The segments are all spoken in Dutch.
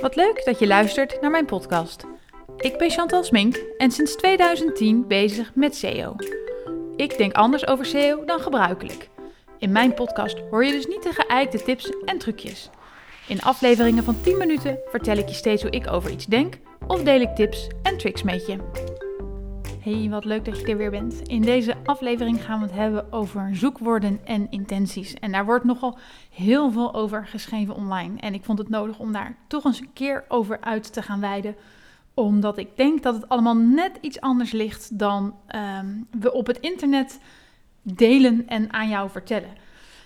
Wat leuk dat je luistert naar mijn podcast. Ik ben Chantal Smink en sinds 2010 bezig met SEO. Ik denk anders over SEO dan gebruikelijk. In mijn podcast hoor je dus niet de geëikte tips en trucjes. In afleveringen van 10 minuten vertel ik je steeds hoe ik over iets denk of deel ik tips en tricks met je. Hey, wat leuk dat je er weer bent. In deze aflevering gaan we het hebben over zoekwoorden en intenties. En daar wordt nogal heel veel over geschreven online. En ik vond het nodig om daar toch eens een keer over uit te gaan wijden. Omdat ik denk dat het allemaal net iets anders ligt dan ehm, we op het internet delen en aan jou vertellen.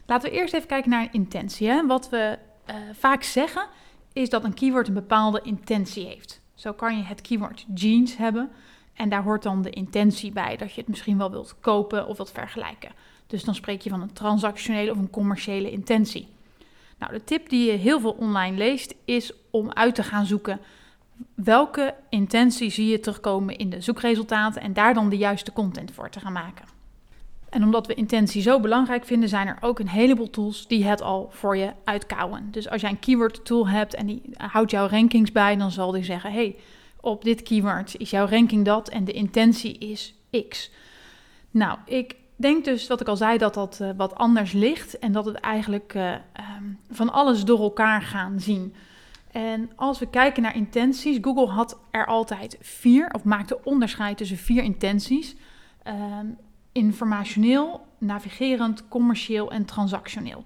Laten we eerst even kijken naar intentie. Wat we uh, vaak zeggen is dat een keyword een bepaalde intentie heeft. Zo kan je het keyword jeans hebben. En daar hoort dan de intentie bij, dat je het misschien wel wilt kopen of wilt vergelijken. Dus dan spreek je van een transactionele of een commerciële intentie. Nou, de tip die je heel veel online leest is om uit te gaan zoeken welke intentie zie je terugkomen in de zoekresultaten en daar dan de juiste content voor te gaan maken. En omdat we intentie zo belangrijk vinden, zijn er ook een heleboel tools die het al voor je uitkouwen. Dus als jij een keyword tool hebt en die houdt jouw rankings bij, dan zal die zeggen: hey, op dit keyword is jouw ranking dat en de intentie is X. Nou, ik denk dus wat ik al zei dat dat uh, wat anders ligt en dat het eigenlijk uh, um, van alles door elkaar gaan zien. En als we kijken naar intenties, Google had er altijd vier, of maakte onderscheid tussen vier intenties: um, informationeel, navigerend, commercieel en transactioneel.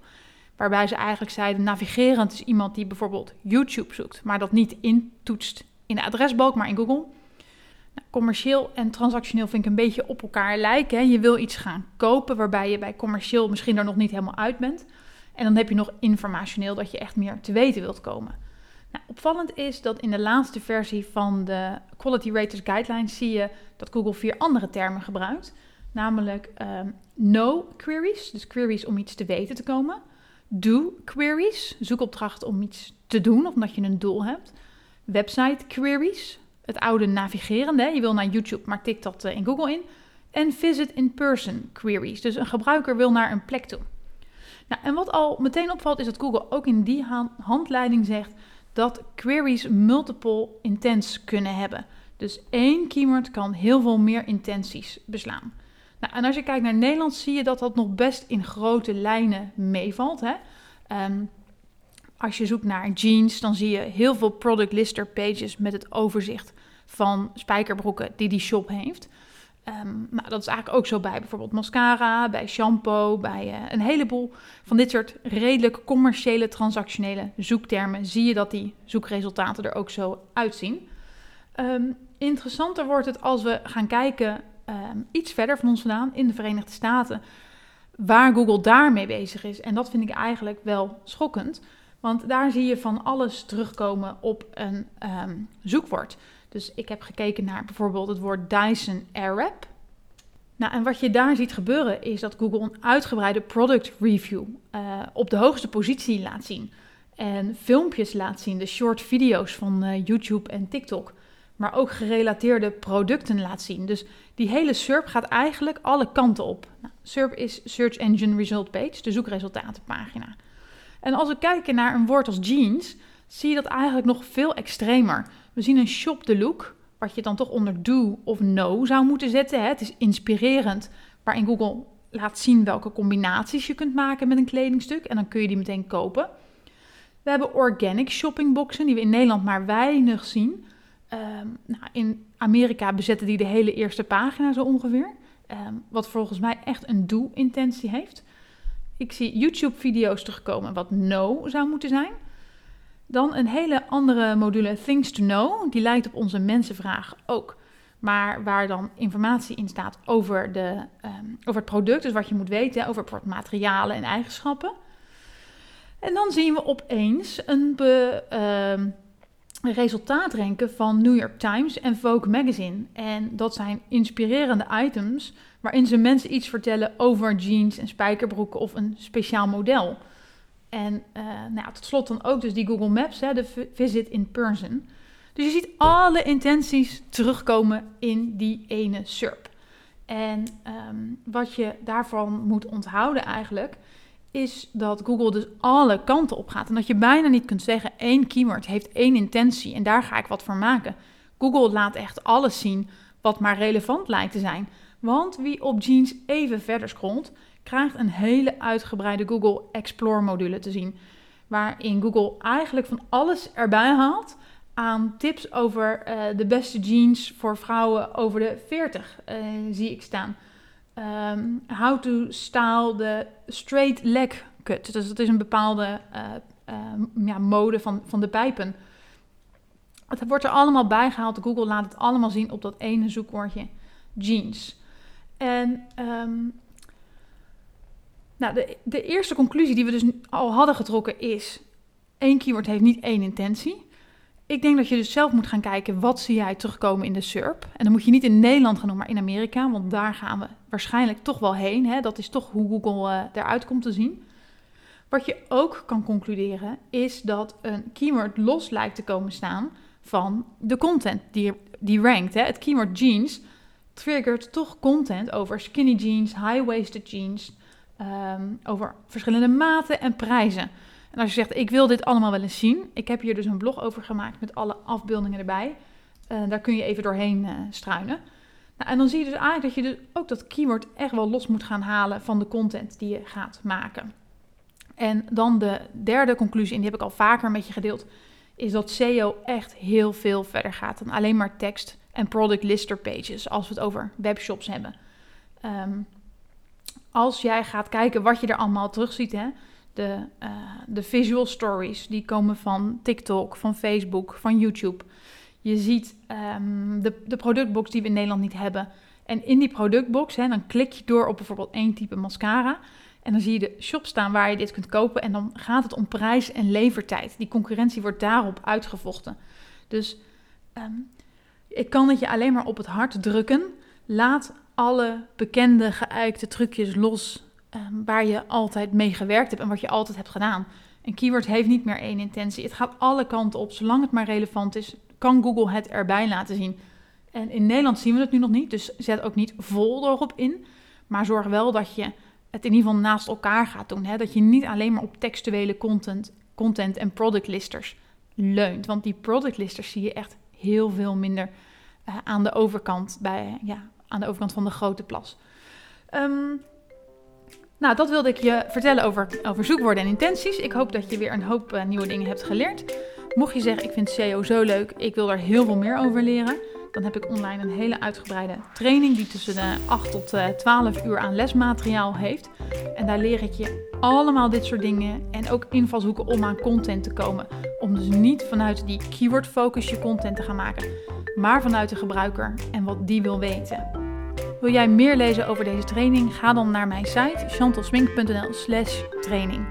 Waarbij ze eigenlijk zeiden: navigerend is iemand die bijvoorbeeld YouTube zoekt, maar dat niet intoetst in de adresbalk, maar in Google. Nou, commercieel en transactioneel vind ik een beetje op elkaar lijken. Je wil iets gaan kopen waarbij je bij commercieel misschien er nog niet helemaal uit bent. En dan heb je nog informationeel dat je echt meer te weten wilt komen. Nou, opvallend is dat in de laatste versie van de Quality Raters Guidelines zie je dat Google vier andere termen gebruikt. Namelijk um, no queries, dus queries om iets te weten te komen. Do queries, zoekopdracht om iets te doen omdat je een doel hebt website queries, het oude navigerende. Je wil naar YouTube, maar tik dat eh, in Google in. En visit in person queries. Dus een gebruiker wil naar een plek toe. Nou, en wat al meteen opvalt is dat Google ook in die handleiding zegt dat queries multiple intents kunnen hebben. Dus één keyword kan heel veel meer intenties beslaan. Nou, en als je kijkt naar Nederland zie je dat dat nog best in grote lijnen meevalt. Hè? Um, als je zoekt naar jeans, dan zie je heel veel product lister pages met het overzicht van spijkerbroeken die die shop heeft. Maar dat is eigenlijk ook zo bij bijvoorbeeld mascara, bij shampoo, bij uh, een heleboel van dit soort redelijk commerciële, transactionele zoektermen. Zie je dat die zoekresultaten er ook zo uitzien. Um, interessanter wordt het als we gaan kijken um, iets verder van ons vandaan in de Verenigde Staten, waar Google daarmee bezig is. En dat vind ik eigenlijk wel schokkend. Want daar zie je van alles terugkomen op een um, zoekwoord. Dus ik heb gekeken naar bijvoorbeeld het woord Dyson Airwrap. Nou, en wat je daar ziet gebeuren is dat Google een uitgebreide product review uh, op de hoogste positie laat zien. En filmpjes laat zien, de short video's van uh, YouTube en TikTok. Maar ook gerelateerde producten laat zien. Dus die hele SERP gaat eigenlijk alle kanten op. Nou, SERP is Search Engine Result Page, de zoekresultatenpagina. En als we kijken naar een woord als jeans, zie je dat eigenlijk nog veel extremer. We zien een shop the look, wat je dan toch onder do of no zou moeten zetten. Het is inspirerend, waarin Google laat zien welke combinaties je kunt maken met een kledingstuk. En dan kun je die meteen kopen. We hebben organic shoppingboxen, die we in Nederland maar weinig zien. Um, nou, in Amerika bezetten die de hele eerste pagina zo ongeveer. Um, wat volgens mij echt een do-intentie heeft. Ik zie YouTube-video's terugkomen wat no zou moeten zijn. Dan een hele andere module Things to Know. Die lijkt op onze mensenvraag ook. Maar waar dan informatie in staat over, de, um, over het product. Dus wat je moet weten over materialen en eigenschappen. En dan zien we opeens een be, um, resultaatrenken van New York Times en Vogue Magazine. En dat zijn inspirerende items waarin ze mensen iets vertellen over jeans en spijkerbroeken of een speciaal model. En uh, nou, tot slot dan ook dus die Google Maps, hè, de visit in person. Dus je ziet alle intenties terugkomen in die ene SERP. En um, wat je daarvan moet onthouden eigenlijk, is dat Google dus alle kanten op gaat. En dat je bijna niet kunt zeggen, één keyword heeft één intentie en daar ga ik wat voor maken. Google laat echt alles zien wat maar relevant lijkt te zijn. Want wie op jeans even verder scrolt, krijgt een hele uitgebreide Google Explore module te zien. Waarin Google eigenlijk van alles erbij haalt aan tips over uh, de beste jeans voor vrouwen over de 40, uh, eh, zie ik staan. Um, how to style the straight leg cut. Dus dat is een bepaalde uh, ja, mode van, van de pijpen. Het wordt er allemaal bijgehaald. Google laat het allemaal zien op dat ene zoekwoordje jeans. En um, nou, de, de eerste conclusie die we dus al hadden getrokken is: één keyword heeft niet één intentie. Ik denk dat je dus zelf moet gaan kijken wat zie jij terugkomen in de SERP. En dan moet je niet in Nederland gaan doen, maar in Amerika, want daar gaan we waarschijnlijk toch wel heen. Hè? Dat is toch hoe Google uh, eruit komt te zien. Wat je ook kan concluderen is dat een keyword los lijkt te komen staan van de content die, die rankt. Hè? Het keyword jeans triggert toch content over skinny jeans, high-waisted jeans, um, over verschillende maten en prijzen. En als je zegt, ik wil dit allemaal wel eens zien. Ik heb hier dus een blog over gemaakt met alle afbeeldingen erbij. Uh, daar kun je even doorheen uh, struinen. Nou, en dan zie je dus eigenlijk dat je dus ook dat keyword echt wel los moet gaan halen van de content die je gaat maken. En dan de derde conclusie, en die heb ik al vaker met je gedeeld, is dat SEO echt heel veel verder gaat dan alleen maar tekst en product lister pages, als we het over webshops hebben. Um, als jij gaat kijken wat je er allemaal terug ziet, hè, de, uh, de visual stories, die komen van TikTok, van Facebook, van YouTube. Je ziet um, de, de productbox die we in Nederland niet hebben. En in die productbox, hè, dan klik je door op bijvoorbeeld één type mascara. En dan zie je de shop staan waar je dit kunt kopen. En dan gaat het om prijs en levertijd. Die concurrentie wordt daarop uitgevochten. Dus um, ik kan het je alleen maar op het hart drukken. Laat alle bekende geëikte trucjes los um, waar je altijd mee gewerkt hebt en wat je altijd hebt gedaan. Een keyword heeft niet meer één intentie. Het gaat alle kanten op. Zolang het maar relevant is, kan Google het erbij laten zien. En in Nederland zien we het nu nog niet, dus zet ook niet vol erop in. Maar zorg wel dat je het in ieder geval naast elkaar gaat doen. Hè? Dat je niet alleen maar op textuele content, content en product listers leunt. Want die product listers zie je echt heel veel minder uh, aan de overkant bij, ja, aan de overkant van de grote plas. Um, nou, dat wilde ik je vertellen over, over zoekwoorden en intenties. Ik hoop dat je weer een hoop uh, nieuwe dingen hebt geleerd. Mocht je zeggen, ik vind SEO zo leuk, ik wil er heel veel meer over leren, dan heb ik online een hele uitgebreide training die tussen de 8 tot uh, eh, 12 uur aan lesmateriaal heeft. En daar leer ik je allemaal dit soort dingen en ook invalshoeken om aan content te komen. Om dus niet vanuit die keyword focus je content te gaan maken, maar vanuit de gebruiker en wat die wil weten. Wil jij meer lezen over deze training? Ga dan naar mijn site chantalsmink.nl/slash training.